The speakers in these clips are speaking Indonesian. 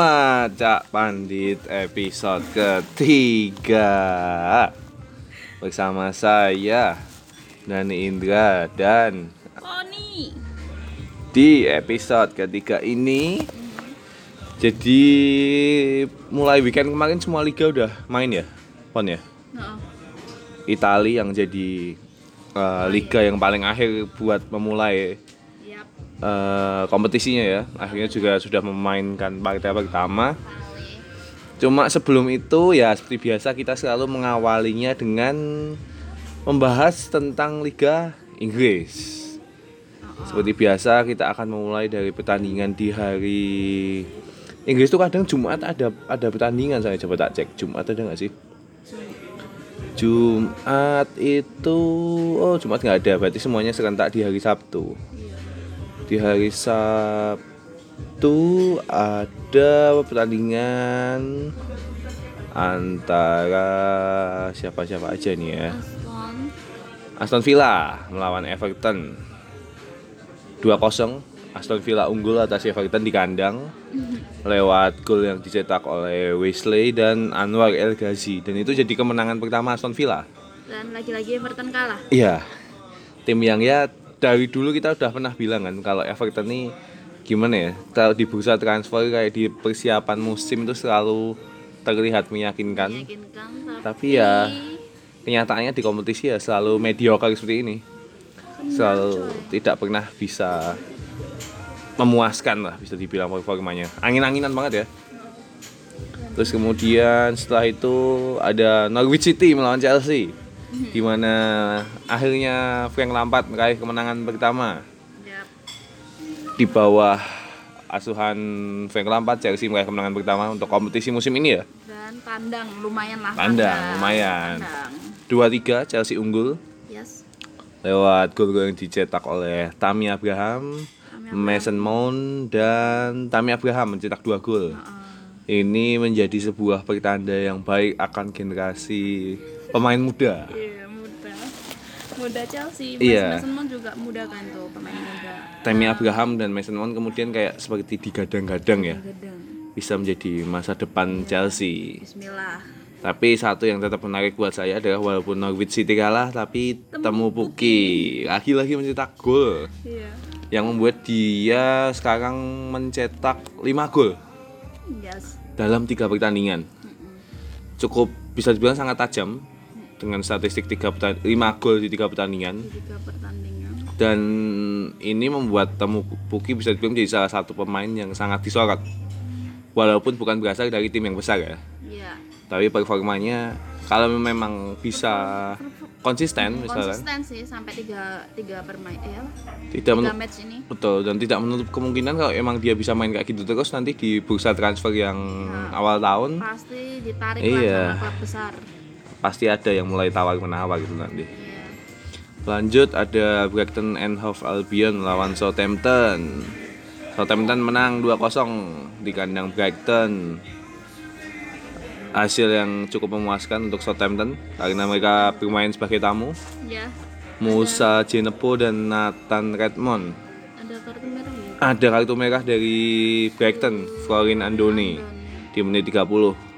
Macak Pandit episode ketiga. Bersama saya Dani Indra dan Poni. di episode ketiga ini Jadi mulai weekend kemarin semua liga udah main ya Pon ya? Nah, Itali yang jadi eh, liga yang paling akhir buat memulai eh, kompetisinya ya. Akhirnya juga sudah memainkan partai pertama. Cuma sebelum itu ya seperti biasa kita selalu mengawalinya dengan membahas tentang Liga Inggris. Seperti biasa kita akan memulai dari pertandingan di hari Inggris tuh kadang Jumat ada ada pertandingan saya coba tak cek. Jumat ada nggak sih? Jumat itu oh Jumat nggak ada berarti semuanya serentak di hari Sabtu di hari Sabtu ada pertandingan antara siapa-siapa aja nih ya. Aston. Villa melawan Everton. 2-0 Aston Villa unggul atas Everton di kandang lewat gol yang dicetak oleh Wesley dan Anwar El Ghazi dan itu jadi kemenangan pertama Aston Villa. Dan lagi-lagi Everton kalah. Iya. Tim yang ya dari dulu kita udah pernah bilang kan kalau Everton nih gimana ya? Kalau di bursa transfer kayak di persiapan musim itu selalu terlihat meyakinkan. Meyakinkan Tapi ya kenyataannya di kompetisi ya selalu mediocre seperti ini. Selalu tidak pernah bisa memuaskan lah bisa dibilang performanya. Angin-anginan banget ya. Terus kemudian setelah itu ada Norwich City melawan Chelsea di mana akhirnya Frank Lampard meraih kemenangan pertama di bawah asuhan Frank Lampard Chelsea meraih kemenangan pertama untuk kompetisi musim ini ya. Dan tandang lumayan lah. Tandang, lumayan. Tandang. 2-3 Chelsea unggul Yes. lewat gol-gol yang dicetak oleh Tammy Abraham, Mason Mount dan Tammy Abraham mencetak dua gol. Ini menjadi sebuah pertanda yang baik akan generasi pemain muda. Iya, muda. Muda Chelsea. Mas Iya. Mason Mount juga muda kan tuh, pemain muda. Tammy Abraham dan Mason Mount kemudian kayak seperti digadang-gadang ya Gedeng. bisa menjadi masa depan Chelsea. Bismillah. Tapi satu yang tetap menarik buat saya adalah walaupun Norwich City kalah tapi Temu Puki lagi-lagi mencetak gol Iya. yang membuat dia sekarang mencetak 5 gol Yes. dalam tiga pertandingan. Cukup bisa dibilang sangat tajam dengan statistik 3 5 gol di tiga pertandingan Tiga pertandingan. dan ini membuat Temu Puki bisa dibilang menjadi salah satu pemain yang sangat disorot. Walaupun bukan berasal dari tim yang besar ya. Iya. Tapi performanya kalau memang bisa konsisten misalnya Konsisten sih sampai tiga tiga permain ya tidak tiga match ini. betul dan tidak menutup kemungkinan kalau emang dia bisa main kayak gitu terus nanti di bursa transfer yang awal tahun Pasti ditarik Iya. lah sama klub besar. Pasti ada yang mulai tawar menawar gitu nanti. Lanjut ada Brighton and Hove Albion lawan Southampton. Southampton menang 2-0 di kandang Brighton. Hasil yang cukup memuaskan untuk Southampton karena mereka bermain sebagai tamu. Ya, Musa Jenepo dan Nathan Redmond. ada kartu merah ya. Ada kartu merah dari Brighton, Florin Andoni di menit 30.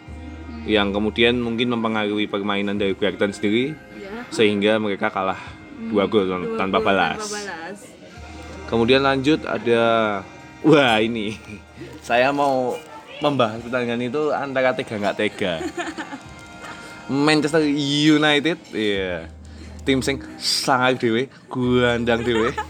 Yang kemudian mungkin mempengaruhi permainan dari Brighton sendiri Ya. sehingga mereka kalah dua gol Dua tanpa gol balas. Tanpa balas. Kemudian lanjut ada wah ini saya mau membahas pertandingan itu antara tega nggak tega. Manchester United, iya. Tim sing sangat dewe, guandang dewe.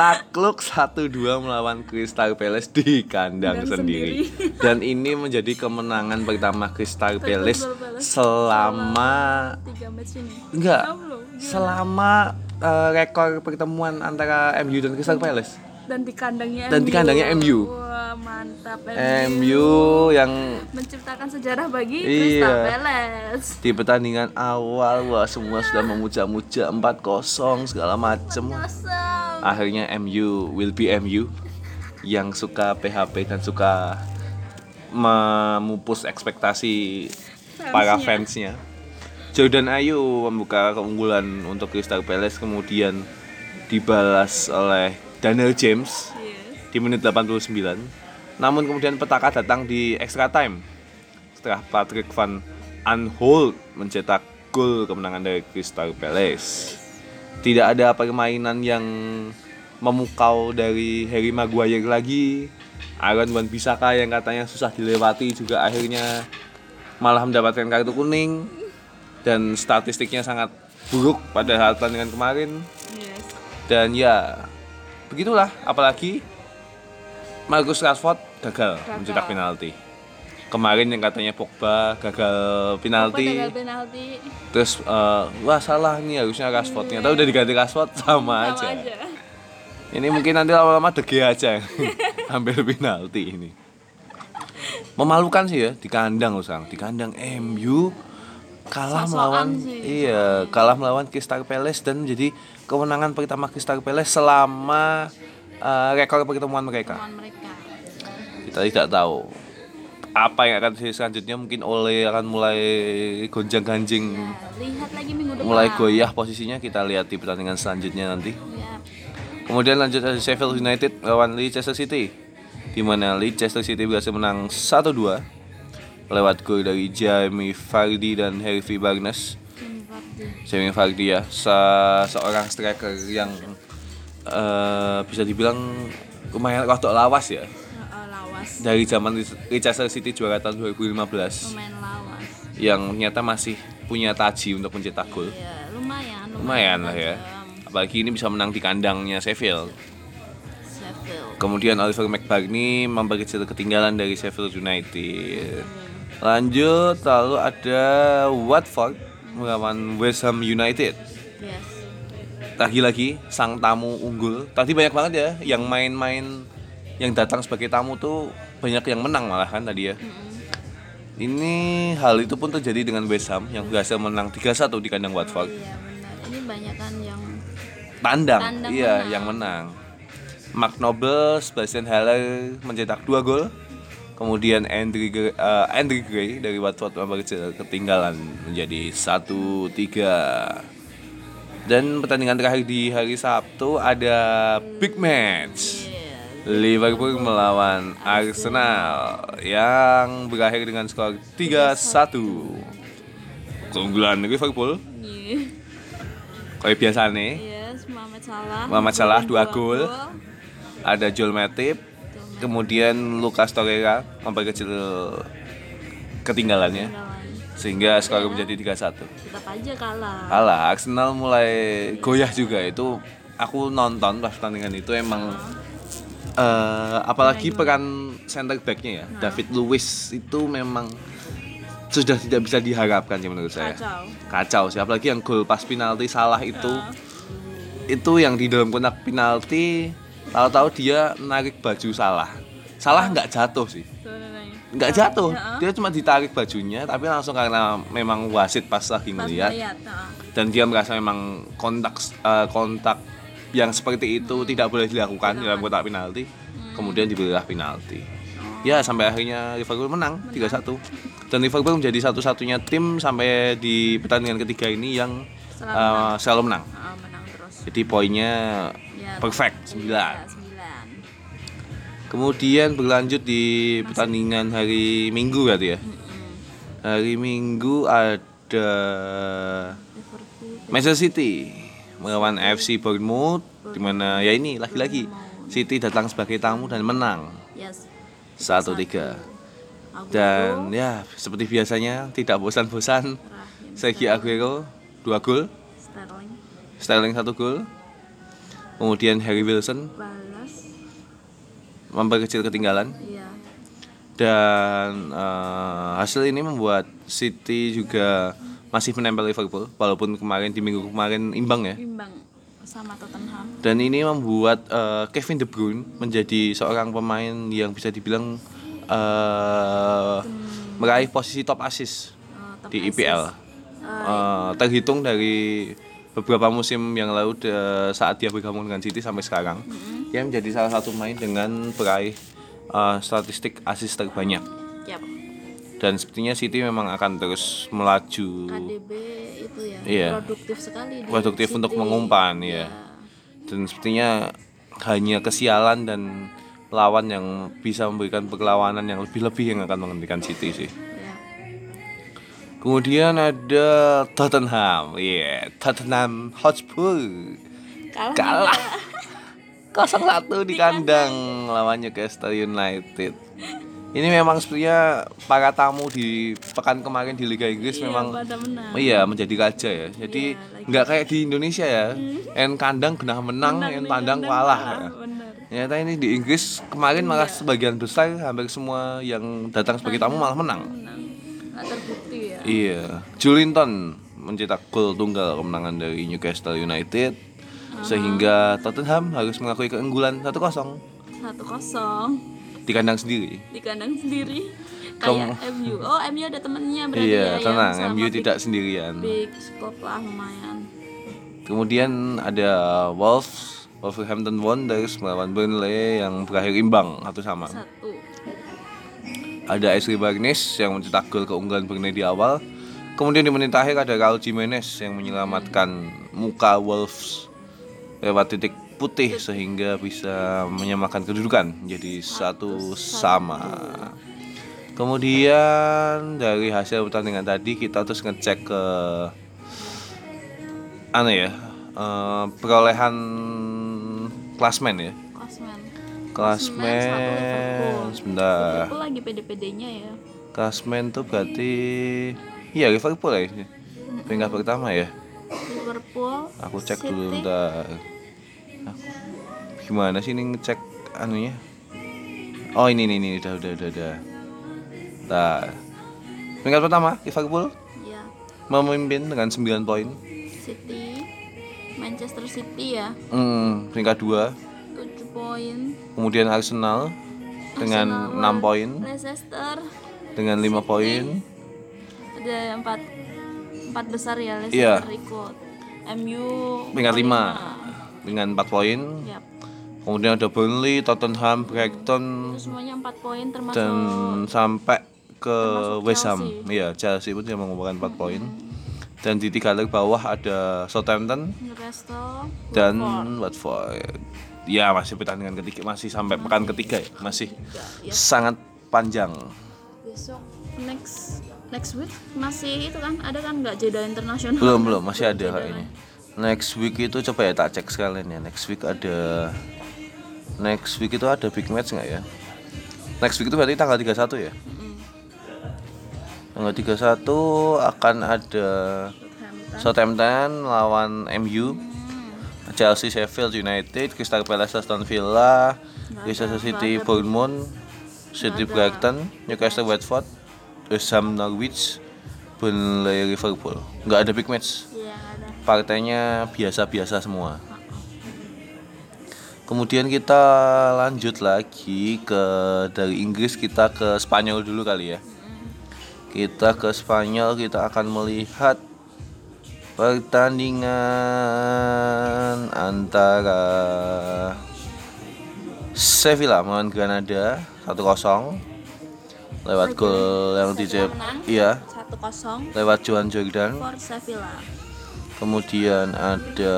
Takluk 1-2 melawan Crystal Palace di kandang Kandang sendiri. Dan ini menjadi kemenangan pertama Crystal Palace selama Tiga match ini. enggak selama eh, rekor pertemuan antara MU dan Crystal Palace. Dan di kandangnya Dan di kandangnya MU. Wah, mantap MU yang menciptakan sejarah bagi Iya. Crystal Palace. di pertandingan awal wah semua sudah memuja-muja 4-0 segala macem. Akhirnya MU will be MU yang suka PHP dan suka memupus ekspektasi para fansnya. Jordan Ayu membuka keunggulan untuk Crystal Palace kemudian dibalas oleh Daniel James Yes. di menit 89 Namun kemudian petaka datang di extra time setelah Patrick Van Aanholt mencetak gol kemenangan dari Crystal Palace. Tidak ada permainan yang memukau dari Harry Maguire lagi. Aaron Wan Bisaka yang katanya susah dilewati juga akhirnya malah mendapatkan kartu kuning dan statistiknya sangat buruk pada saat pertandingan kemarin Yes. dan ya begitulah apalagi Marcus Rashford gagal, Gagal. mencetak penalti kemarin yang katanya Pogba gagal penalti Pogba gagal penalti. terus eh, wah salah nih harusnya Rashfordnya tapi udah diganti Rashford sama, Sama aja. aja. ini mungkin nanti lama-lama De Gea aja yang ambil penalti ini memalukan sih ya di kandang loh sekarang di kandang MU kalah Sok-sokan melawan sih. iya kalah melawan Crystal Palace dan menjadi kemenangan pertama Crystal Palace selama eh, rekor pertemuan mereka kita tidak tahu apa yang akan terjadi selanjutnya mungkin Ole akan mulai gonjang ganjing Ya, lihat lagi minggu depan. mulai goyah posisinya kita lihat di pertandingan selanjutnya nanti Ya. Kemudian lanjut ada Sheffield United lawan Leicester City di mana Leicester City berhasil menang 1-2 lewat gol dari Jamie Vardy dan Harvey Barnes. Jamie Vardy ya, se- seorang striker yang eh, bisa dibilang lumayan rodok lawas ya. Lawas. Dari zaman Leicester City juara tahun 2015 Lumayan lawas. yang ternyata masih punya taji untuk mencetak gol. Ya, lumayan. Lumayan lah ya. Apalagi ini bisa menang di kandangnya Sheffield. Sheffield. Kemudian Oliver McBurney memperkecil ketinggalan dari Sheffield United. Lanjut, lalu ada Watford melawan West Ham United. Yes. Lagi-lagi sang tamu unggul. Tadi banyak banget ya yang main-main yang datang sebagai tamu tuh banyak yang menang malah kan tadi ya. Ini hal itu pun terjadi dengan West Ham yang berhasil menang 3-1 di kandang Watford. Iya benar. Ini banyak kan yang Tandang, Tandang iya menang. yang menang. Mark Noble, Sebastian Haller mencetak dua gol. Kemudian Andrew Andrew Gray dari Watford memperkecil ketinggalan menjadi 1-3. Dan pertandingan terakhir di hari Sabtu ada big match. Liverpool melawan Arsenal yang berakhir dengan skor 3-1. Keunggulan Liverpool Iya. kayak biasa nih. Yes, Mohamed Salah. Mohamed Salah dua gol. ada Joel Matip, kemudian Lucas Torreira memperkecil ketinggalannya. Ketinggalan. sehingga skor menjadi 3-1. Tetap aja kalah. Kalah, Arsenal mulai goyah juga. Itu aku nonton pas pertandingan itu emang eh, apalagi peran center backnya ya. David Luiz itu memang sudah tidak bisa diharapkan sih menurut saya. Kacau. kacau sih. Apalagi yang gol pas penalti salah itu. Itu yang di dalam kotak penalti tahu-tahu dia narik baju salah. Salah nggak jatuh sih. Nggak jatuh. Dia cuma ditarik bajunya tapi langsung karena memang wasit pas lagi Pas ngeliat. dan dia merasa memang kontak eh, kontak yang seperti itu tidak boleh dilakukan dalam kotak penalti. Kemudian diberilah penalti. Ya sampai akhirnya Liverpool menang 3-1 dan Liverpool menjadi satu-satunya tim sampai di pertandingan ketiga ini yang Selalu selalu menang. Heeh, menang. Terus. Jadi poinnya Ya, perfect 9 Ya, sembilan. kemudian berlanjut di pertandingan hari Minggu berarti ya? Hari Minggu ada Liverpool. Manchester City melawan FC Bournemouth di mana ya ini lagi-lagi City datang sebagai tamu dan menang. Yes. 1-3 Aguero, dan ya seperti biasanya tidak bosan-bosan. Sergio Aguero 2 gol Sterling, 1 gol kemudian Harry Wilson balas. memperkecil ketinggalan Iya. dan eh, hasil ini membuat City juga masih menempel Liverpool walaupun kemarin di minggu kemarin imbang ya Imbang sama Tottenham. dan ini membuat eh, Kevin De Bruyne menjadi seorang pemain yang bisa dibilang eh, meraih posisi top assist Eh, top di assist. IPL Eh, terhitung dari beberapa musim yang lalu de- saat dia bergabung dengan City sampai sekarang dia menjadi salah satu pemain dengan peraih eh, statistik assist terbanyak Yap. dan sepertinya City memang akan terus melaju KDB itu ya Iya. produktif sekali Produktif City. untuk mengumpan, ya. Dan sepertinya hanya kesialan dan lawan yang bisa memberikan perlawanan yang lebih-lebih yang akan menghentikan City sih. Kemudian ada Tottenham, iya Tottenham Hotspur Kalah. kalah 0-1 di kandang lawan Newcastle United. Ini memang sebenarnya para tamu di pekan kemarin di Liga Inggris Iya, memang iya menjadi raja ya. Jadi Iya, nggak kayak di Indonesia ya. En kandang genah menang, en nih, tandang kalah. ya. Ternyata ini di Inggris kemarin malah sebagian besar hampir semua yang datang sebagai tamu malah menang. Menang. Ya. Iya, Julinton mencetak gol tunggal kemenangan dari Newcastle United sehingga Tottenham harus mengakui keunggulan 1-0 Satu kosong di kandang sendiri. di kandang sendiri. Kamu- Kayak MU. Oh MU ada temennya berarti Iya, ya. tenang, MU big- tidak sendirian. Big scope lah lumayan. Kemudian ada Wolves, Wolverhampton Wanderers melawan Burnley yang berakhir imbang satu sama. Satu. Ada Ashley Barnes yang mencetak gol keunggulan Burnley di awal. Kemudian di menit akhir ada Raul Jimenez yang menyelamatkan muka Wolves lewat titik putih sehingga bisa menyamakan kedudukan menjadi satu sama. Kemudian dari hasil pertandingan tadi kita terus ngecek ke anu ya eh, perolehan klasmen ya Klasmen. Klasmen sebentar Liverpool lagi pede-pedenya ya. Klasmen tuh berarti iya Liverpool ya ini. peringkat pertama ya. Liverpool. Aku cek City. dulu bentar. Aku- Gimana sih ini ngecek anunya? Oh ini nih ini udah udah udah udah. Nah, peringkat pertama Liverpool Ya. memimpin dengan 9 poin. City. Manchester City ya. Hmm, peringkat dua. 7 poin. Kemudian Arsenal dengan Arsenal 6 poin Leicester dengan 5 poin. ada empat empat besar ya Leicester Iya. ikut. MU Peringkat 5 lima. dengan 4 poin. Yap. Kemudian ada Burnley, Tottenham, Brighton, Itu semuanya empat poin termasuk dan sampai ke West Ham. Iya, Chelsea pun yang mengumpulkan 4 poin. Dan di tiga leg bawah ada Southampton Newcastle dan Watford. Watford. Ya, masih pertandingan ketiga, masih sampai pekan ketiga ya, masih Tiga, ya. sangat panjang. besok next next week masih itu kan ada kan nggak jeda internasional Belum, belum, masih ada kayaknya. kan? Next week itu coba ya tak cek sekalian ya. Next week ada Next week itu ada big match nggak ya? Next week itu berarti tanggal 31 ya? Mm-mm. Tanggal 31 akan ada Southampton. Southampton lawan MU, Chelsea Sheffield United, Crystal Palace Aston Villa, Leicester City Bournemouth, City Brighton, Newcastle Watford, West Ham Norwich, Burnley Liverpool. Nggak ada big match. Iya ada Partainya biasa-biasa semua. Kemudian kita lanjut lagi ke dari Inggris kita ke Spanyol dulu kali ya. Kita ke Spanyol kita akan melihat pertandingan antara Sevilla melawan Granada 1-0 lewat gol yang dicep iya. satu kosong. Lewat Johan Jordan for Sevilla. Kemudian ada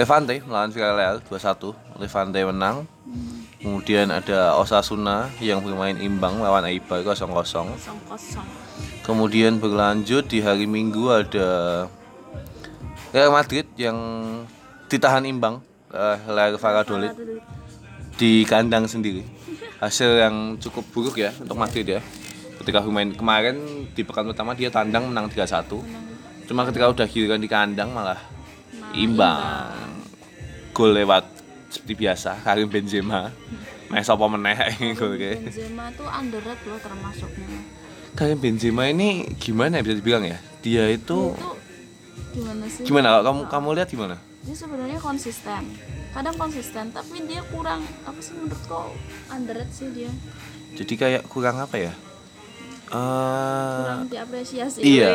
Levante melawan Villarreal 2-1 Levante menang. Kemudian ada Osasuna yang bermain imbang lawan Eibar 0-0 kosong kosong kemudian berlanjut di hari Minggu ada Real Madrid yang ditahan imbang eh, Real Valladolid. Di kandang sendiri. Hasil yang cukup buruk ya untuk Madrid ya. Ketika bermain kemarin di pekan pertama dia tandang menang 3-1 cuma ketika udah giliran di kandang malah imbang. gol lewat seperti biasa Karim Benzema. Sapa meneh gol. Benzema tuh underrated loh termasuknya Karim Benzema ini gimana ya bisa dibilang ya? Dia itu itu gimana sih gimana kalau kamu kamu lihat gimana? dia sebenarnya konsisten kadang konsisten tapi dia kurang apa sih menurutku underrated sih dia Jadi kayak kurang apa ya? Eh kurang diapresiasi iya.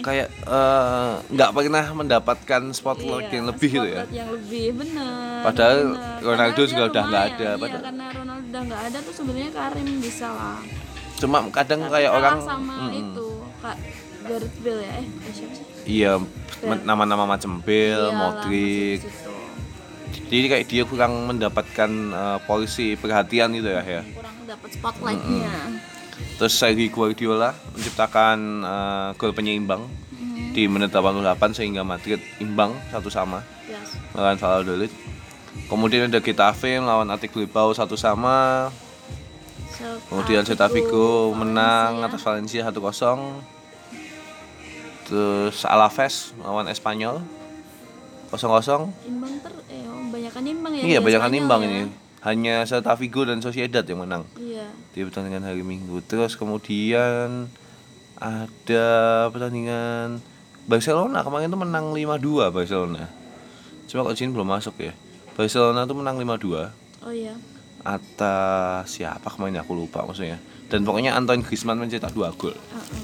kayak eh, nggak pernah mendapatkan spotlight Iya, yang lebih gitu ya. yang lebih bener Padahal bener. Ronaldo juga udah nggak ada, iya, padahal- karena Ronaldo udah nggak ada tuh sebenarnya Karim bisa lah Cuma kadang Tapi kayak orang sama mm-mm. itu kak Gareth Bale ya eh eh, siapa sih? Iya, men- nama-nama macam Bale, Iya lah, Modric. jadi kayak dia kurang mendapatkan eh, porsi perhatian gitu ya ya? Kurang dapat spotlightnya. Terus Sergio Guardiola menciptakan eh, gol penyeimbang Hmm, di menit 88 sehingga Madrid imbang satu sama yes. melawan Valladolid. Kemudian ada Getafe melawan Athletic Bilbao satu sama kemudian Celta Vigo menang atas Valencia 1-0 terus Alaves melawan Espanyol 0-0 imbang ter eh oh, banyakan imbang ya iya di banyak Spanyol imbang ya. ini hanya Celta Vigo dan Sociedad yang menang iya di pertandingan hari Minggu. Terus kemudian ada pertandingan Barcelona kemarin tuh menang 5-2 Barcelona. Cuma kok sini belum masuk ya. Barcelona tuh menang 5-2 oh iya atas siapa kemarin aku lupa maksudnya. Dan pokoknya Antoine Griezmann mencetak 2 gol. Heeh.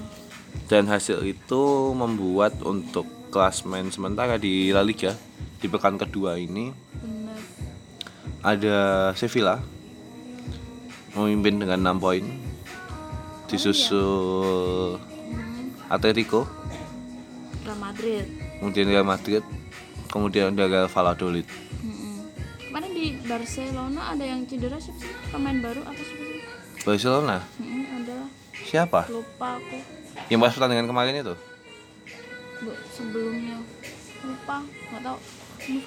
Dan hasil itu membuat untuk klasmen sementara di La Liga di pekan kedua ini benar ada Sevilla memimpin dengan 6 poin disusul hmm. Atletico Real Madrid kemudian Real Madrid kemudian ada Valladolid di Barcelona ada yang cedera siapa sih? Pemain baru apa siapa sih? Barcelona? Mm-mm, ada. Siapa? Lupa aku. yang pas pertandingan kemarin itu? Bu, sebelumnya. Lupa nggak tahu.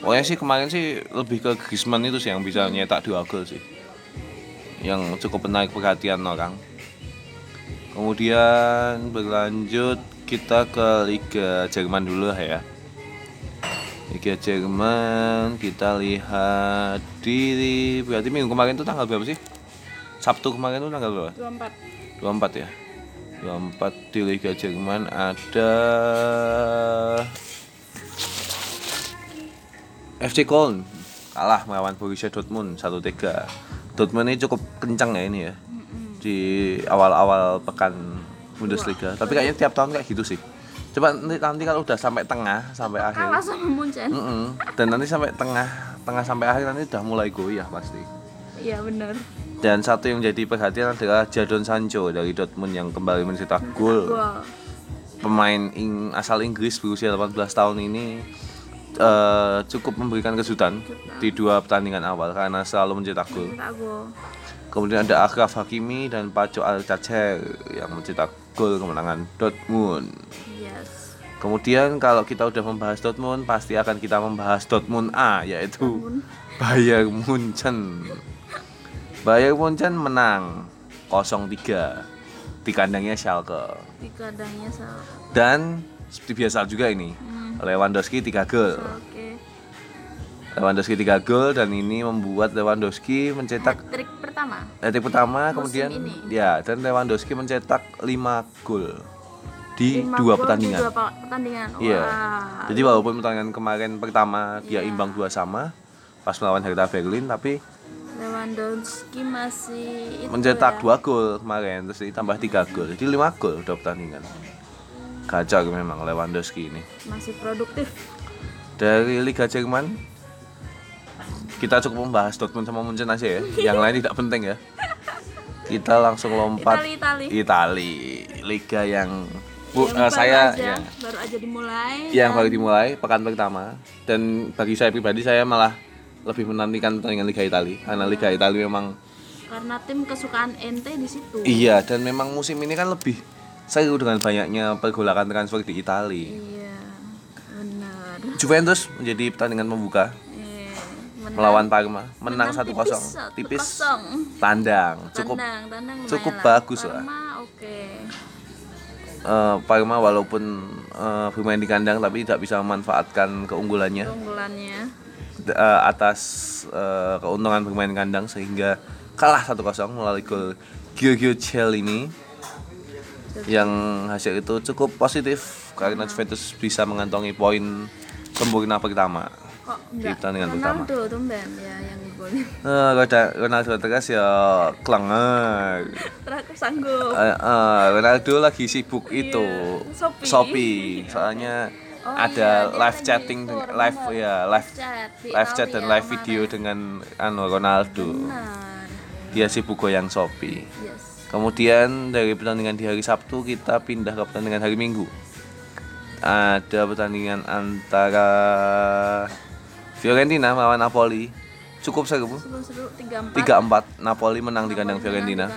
Pokoknya sih kemarin sih lebih ke Griezmann itu sih yang bisa nyetak dua gol sih. Yang cukup menarik perhatian orang. Kemudian berlanjut kita ke Liga Jerman dulu ya Liga Jerman kita lihat di berarti minggu kemarin itu tanggal berapa sih? Sabtu kemarin itu tanggal berapa? 24 24 ya? 24 di Liga Jerman ada FC Köln. Kalah melawan Borussia Dortmund 1-3 Dortmund ini cukup kencang ya ini ya. Di awal-awal pekan Bundesliga. Tapi kayaknya tiap tahun kayak gitu sih coba nanti, nanti kalau udah sampai tengah sampai akhir. kalah sama Munchen Mm-mm. dan nanti sampai tengah tengah sampai akhir nanti udah mulai goyah pasti. Iya benar dan satu yang jadi perhatian adalah Jadon Sancho dari Dortmund yang kembali mencetak gol. Pemain ing- asal Inggris berusia 18 tahun ini eh, cukup memberikan kejutan di dua pertandingan awal karena selalu mencetak gol. Kemudian ada Akraf Hakimi dan Paco Alcacer yang mencetak gol kemenangan Dortmund. yes Kemudian kalau kita udah membahas Dortmund, pasti akan kita membahas Dortmund A yaitu Dortmund. Bayern Munchen. Bayern Munchen menang 0-3 di kandangnya Schalke. di kandangnya salah Dan seperti biasa juga ini, Hmm. Lewandowski 3 gol. oke Lewandowski 3 gol dan ini membuat Lewandowski mencetak trik pertama Detik pertama Musim kemudian ini. ya dan Lewandowski mencetak 5 gol di dua gol pertandingan. di dua pertandingan Iya. Jadi walaupun pertandingan kemarin pertama dia Iya. imbang dua sama pas melawan Hertha Berlin tapi Lewandowski masih itu mencetak ya. dua gol kemarin terus ditambah tiga gol jadi lima gol dua pertandingan. Kacau memang Lewandowski ini. masih produktif Dari Liga Jerman kita cukup membahas Dortmund sama Munchen aja ya. Yang lain tidak penting ya. Kita langsung lompat. Itali Itali. Itali, liga yang Bu, Yang eh, baru saya aja, ya, baru aja dimulai yang dan baru dimulai pekan pertama. Dan bagi saya pribadi saya malah lebih menantikan pertandingan Liga Italia karena Liga Italia memang karena tim kesukaan ente di situ. Iya dan memang musim ini kan lebih seru dengan banyaknya pergolakan transfer di Italia. iya benar. Juventus menjadi pertandingan pembuka. Eh, menang- melawan Parma, menang 1-0 tipis, tipis, 1-0. tandang, cukup tandang cukup bagus lah. Parma oke. Eh, Parma walaupun eh, bermain di kandang tapi tidak bisa memanfaatkan keunggulannya. Keunggulannya. Eh, atas eh, keuntungan bermain kandang sehingga kalah 1-0 melalui gol Giorgio Chiellini yang hasil itu cukup positif karena Juventus bisa mengantongi poin sempurna pertama. Kok enggak pertandingan pertama. Ronaldo tumben ya yang golnya Eh, Roda- Ronaldo tegas ya klenger. terakhir sanggup Eh, eh, Ronaldo lagi sibuk Iya, itu Shopee. Shopee. Soalnya Oh ada iya, live chatting tour, live ya live Chat live chat dan live video dengan anu Ronaldo. benar Dia sibuk goyang Shopee. yes Kemudian dari pertandingan di hari Sabtu kita pindah ke pertandingan hari Minggu. Ada pertandingan antara Fiorentina melawan Napoli. Cukup seru. tiga empat 3-4 Napoli menang di kandang Fiorentina.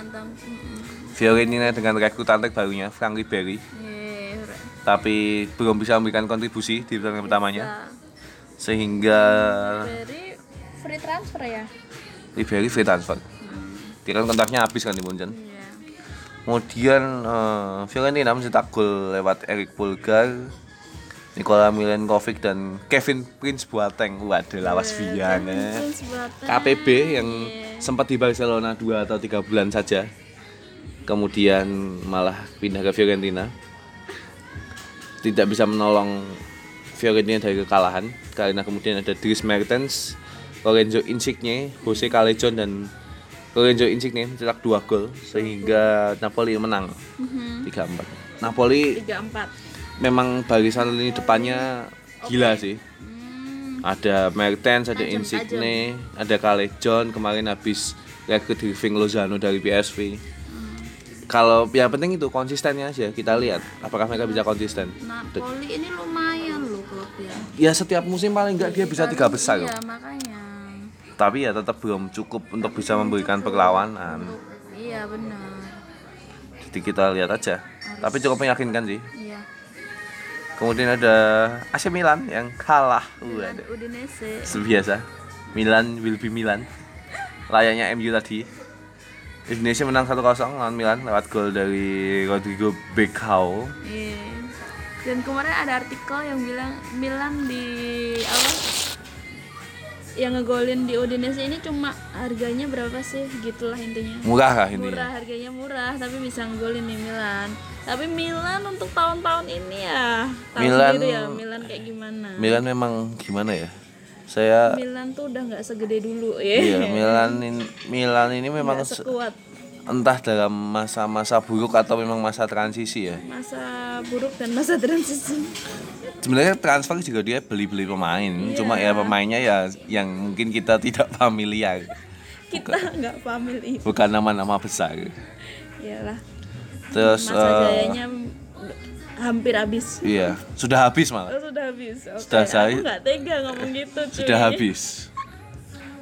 Fiorentina dengan rekrutan terbarunya Frank Ribery Yeay, ure. tapi belum bisa memberikan kontribusi di pertandingan pertamanya Bisa. sehingga Dari free transfer ya Ribery free transfer. Dia kan kontraknya habis kan di Munchen. iya Kemudian eh, Fiorentina mencetak gol lewat Erik Pulgar, Nikola Milenkovic dan Kevin Prince Boateng. Waduh, lawas Vian ya. Prince Boateng. KPB yang Iya. sempat di Barcelona 2 atau 3 bulan saja. Kemudian malah pindah ke Fiorentina. Tidak bisa menolong Fiorentina dari kekalahan karena kemudian ada Dries Mertens, Lorenzo Insigne, Jose Callejon dan Lorenzo Insigne mencetak 2 gol sehingga Napoli menang Mhm. 3-4. Napoli tiga empat memang barisan lini depannya gila sih. Hmm, Ada Mertens, ada Tajam, Insigne, ada Callejon kemarin habis rekrut Irving Lozano dari PSV. Kalau yang penting itu konsistennya aja kita lihat apakah mereka bisa konsisten. Napoli ini lumayan loh klubnya Ya setiap musim paling enggak dia bisa tiga besar. iya makanya Tapi ya tetap belum cukup untuk bisa memberikan perlawanan. iya benar Jadi kita lihat aja. Tapi cukup meyakinkan sih. Kemudian ada AC Milan yang kalah. dan Waduh. Udinese Seperti biasa. Milan will be Milan. Layaknya MU tadi. Indonesia menang 1-0 lawan Milan lewat gol dari Rodrigo Becao. Iya. Dan kemarin ada artikel yang bilang Milan di apa? Yang ngegolin di Udinese ini cuma harganya berapa sih? Gitulah intinya. Murah lah ini. Murah harganya murah tapi bisa ngegolin nih Milan. Tapi Milan untuk tahun-tahun ini ya tahu Milan- ya Milan kayak gimana. Milan memang gimana ya? Saya Milan tuh udah nggak segede dulu ya. iya Milan ini Milan ini memang se- sekuat entah dalam masa-masa buruk atau memang masa transisi ya. masa buruk dan masa transisi. Sebenarnya transfer juga dia beli-beli pemain, cuma ya pemainnya ya yang mungkin kita tidak familiar, Kita nggak family. bukan nama-nama besar. Iyalah. Terus Masa jayanya hampir habis. iya, sudah habis malah. Oh, sudah habis. Oke, Sudah saya- nggak tega ngomong gitu, cuy. sudah habis.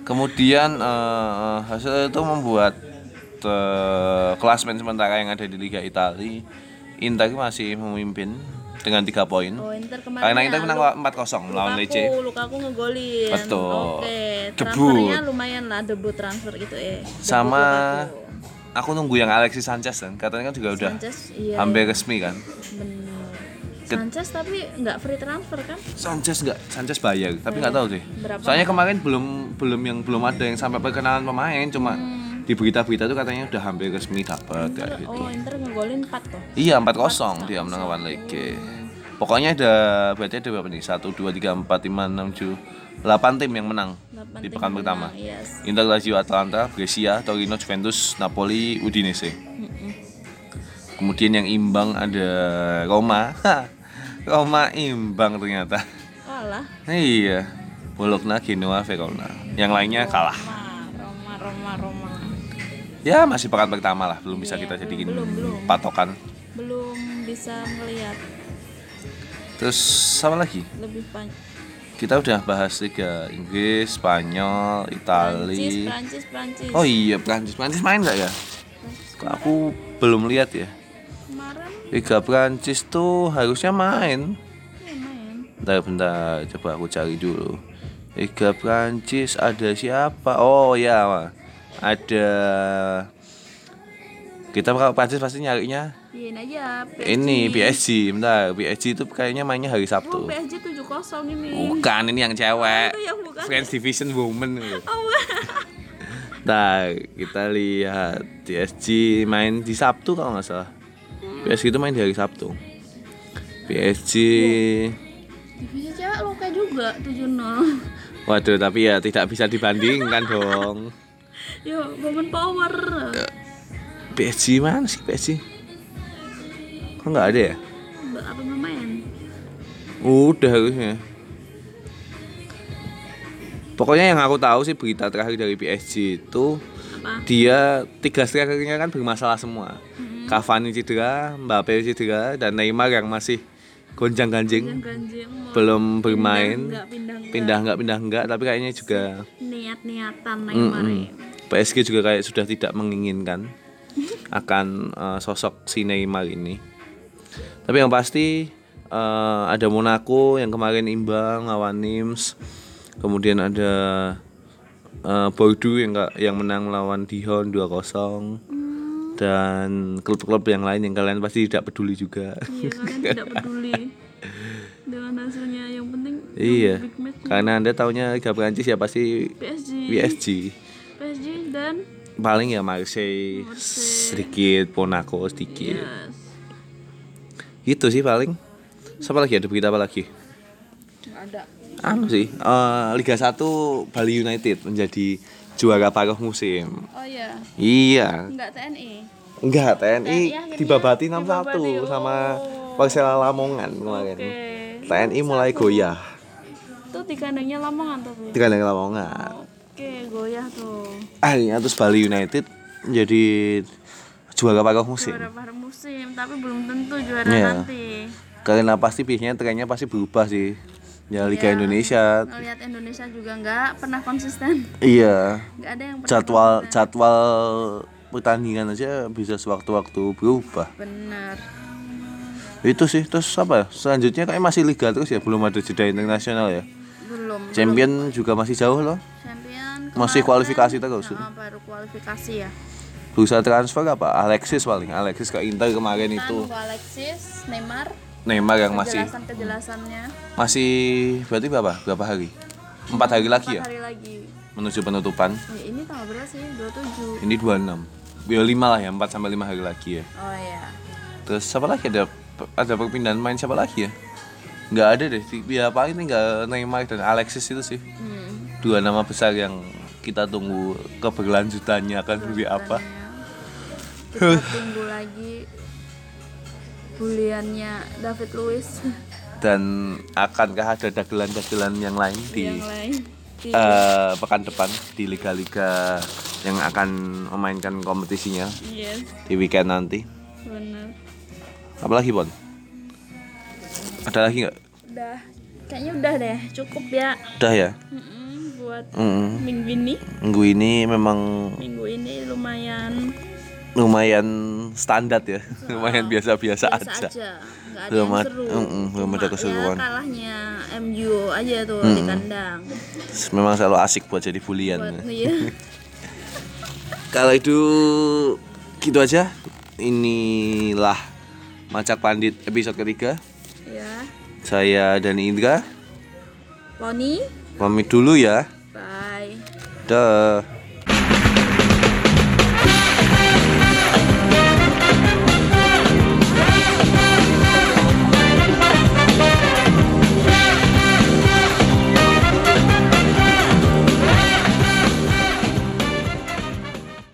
Kemudian eh, hasil itu membuat eh, klasmen sementara yang ada di Liga Italia, Inter masih memimpin dengan tiga poin. Oh, Inter kemarin. Karena ya, Inter menang Lu- 4-0 melawan Lecce. Lukaku ngegolin. Betul. Oke, Debut. transfernya lumayan lah debut transfer gitu eh. Debut Sama Lukaku. aku nunggu yang Alexis Sanchez kan, katanya kan juga udah Sanchez, iya. hampir resmi kan. Bener. Sanchez tapi nggak free transfer kan? Sanchez nggak, Sanchez bayar, tapi nggak tahu sih. Berapa? Soalnya kemarin belum belum yang belum ada yang sampai perkenalan pemain, cuma Hmm. Di berita-berita tuh katanya udah hampir resmi dapat kayak gitu. Oh, Inter ngegolin 4 tuh. Iya 4-0 dia menang lawan Lecce. Pokoknya ada berarti ada berapa nih? 1 2 3 4 5 6 7 8 tim yang menang di pekan pertama. Yes. Inter, Lazio, Atalanta, Brescia, Torino, Juventus, Napoli, Udinese. Kemudian yang imbang ada Roma. Roma imbang ternyata. Kalah. Iya. Bologna, Genoa, Verona. Yang lainnya kalah. Roma, Roma, Roma, Roma. Ya masih pekan pertama lah, belum bisa Iya, kita jadiin belum, belum. patokan. Belum bisa melihat Terus sama lagi? lebih banyak. Kita udah bahas Liga Inggris, Spanyol, Prancis, Itali. Prancis, Prancis. Oh iya, Prancis. Prancis main nggak ya? Kok aku belum lihat ya. Kemarin Liga Prancis tuh harusnya main. ya main. Bentar, bentar, coba aku cari dulu. Liga Prancis ada siapa? Oh ya, ada. Kita kalau Prancis pasti nyarinya Iyain aja. PSG. ini PSG. Bentar, PSG itu kayaknya mainnya hari Oh, Sabtu. PSG 7-0 ini. Bukan, ini yang cewek. Itu yang bukan. French Division Women. Oh, Nah, kita lihat PSG main di Sabtu kalau nggak salah. PSG itu main di hari Sabtu. PSG, divisi cewek kayak juga 7-0. waduh tapi ya tidak bisa dibandingkan dong. Yo, woman power. PSG mana sih PSG? Kok nggak ada ya? Apa main? Udah harusnya. Pokoknya yang aku tahu sih berita terakhir dari PSG itu Apa? dia tiga strikernya kan bermasalah semua. Cavani cedera, Mbappe cedera, dan Neymar yang masih gonjang ganjing belum bermain pindah nggak pindah nggak pindah nggak tapi kayaknya juga niat-niatan Neymar ya. PSG juga kayak sudah tidak menginginkan akan eh, sosok si Neymar ini. Tapi yang pasti eh, ada Monaco yang kemarin imbang lawan Nims. Kemudian ada eh, Bordeaux yang nggak- yang menang lawan Dijon 2-0. Dan klub-klub yang lain yang kalian pasti tidak peduli juga. Iya kalian tidak peduli dengan hasilnya yang penting iya. Karena Anda taunya Liga Prancis ya pasti PSG PSG. Dan Paling ya Marseille sedikit, Monaco sedikit. yes Itu sih paling. Siapa lagi ada berita apa lagi? nggak ada Anu sih, eh, Liga 1 Bali United menjadi juara paruh musim. oh iya Iya, nggak TNI enggak TNI TNI dibabati dibabati, 6-1 sama oh. Persela Lamongan kemarin. oke TNI mulai goyah. tuh di kandangnya Lamongan tapi Di kandang Lamongan. Oke goyah tuh Akhirnya terus Bali United menjadi juara paruh musim. juara paruh musim tapi belum tentu juara Iya. nanti Karena pasti biasanya trennya pasti berubah sih. Ya Liga Iya. Indonesia. ngelihat Indonesia juga nggak pernah konsisten Iya. nggak ada yang pernah jadwal konsisten. jadwal pertandingan aja bisa sewaktu-waktu berubah bener itu sih terus apa ya? selanjutnya kayak masih liga terus ya belum ada jeda internasional ya belum champion juga masih jauh loh champion Masih kualifikasi terus. Nah, baru kualifikasi ya. Berusaha transfer apa? Alexis paling Alexis ke Inter kemarin itu. Tunggu Alexis Neymar. Neymar yang masih kejelasan kejelasannya masih berarti berapa? Berapa hari? Empat hari lagi ya? Empat hari lagi. Menuju penutupan. Ya, ini tanggal berapa sih 27 ini 26 ya 5 lah ya 4 sampai 5 hari lagi ya. Oh ya Terus siapa lagi? Ada ada perpindahan main siapa lagi ya? Nggak ada deh. Ya paling tinggal Neymar dan Alexis itu sih. hmm. Dua nama besar yang kita tunggu keberlanjutannya akan seperti apa. kita tunggu lagi buliannya David Luiz Dan akankah ada dagelan-dagelan yang lain di yang lain Di- eh, pekan depan di liga-liga yang akan memainkan kompetisinya yes di weekend nanti? bener Apalagi Bon? Ada lagi nggak? udah kayaknya udah deh cukup ya Udah ya. Mm-mm, buat Mm-mm. minggu ini. Minggu ini memang minggu ini lumayan lumayan standar ya. Lumayan biasa-biasa biasa aja. aja. Nggak ada Belum yang seru. Mm-mm, belum ada Cuma keseruan. ya kalahnya MU aja tuh di kandang. Memang selalu asik buat jadi bulian. Buat iya. Kalau itu gitu aja. Inilah macak pandit episode ketiga. Ya saya dan Indra. Loni. Pamit dulu ya Duh.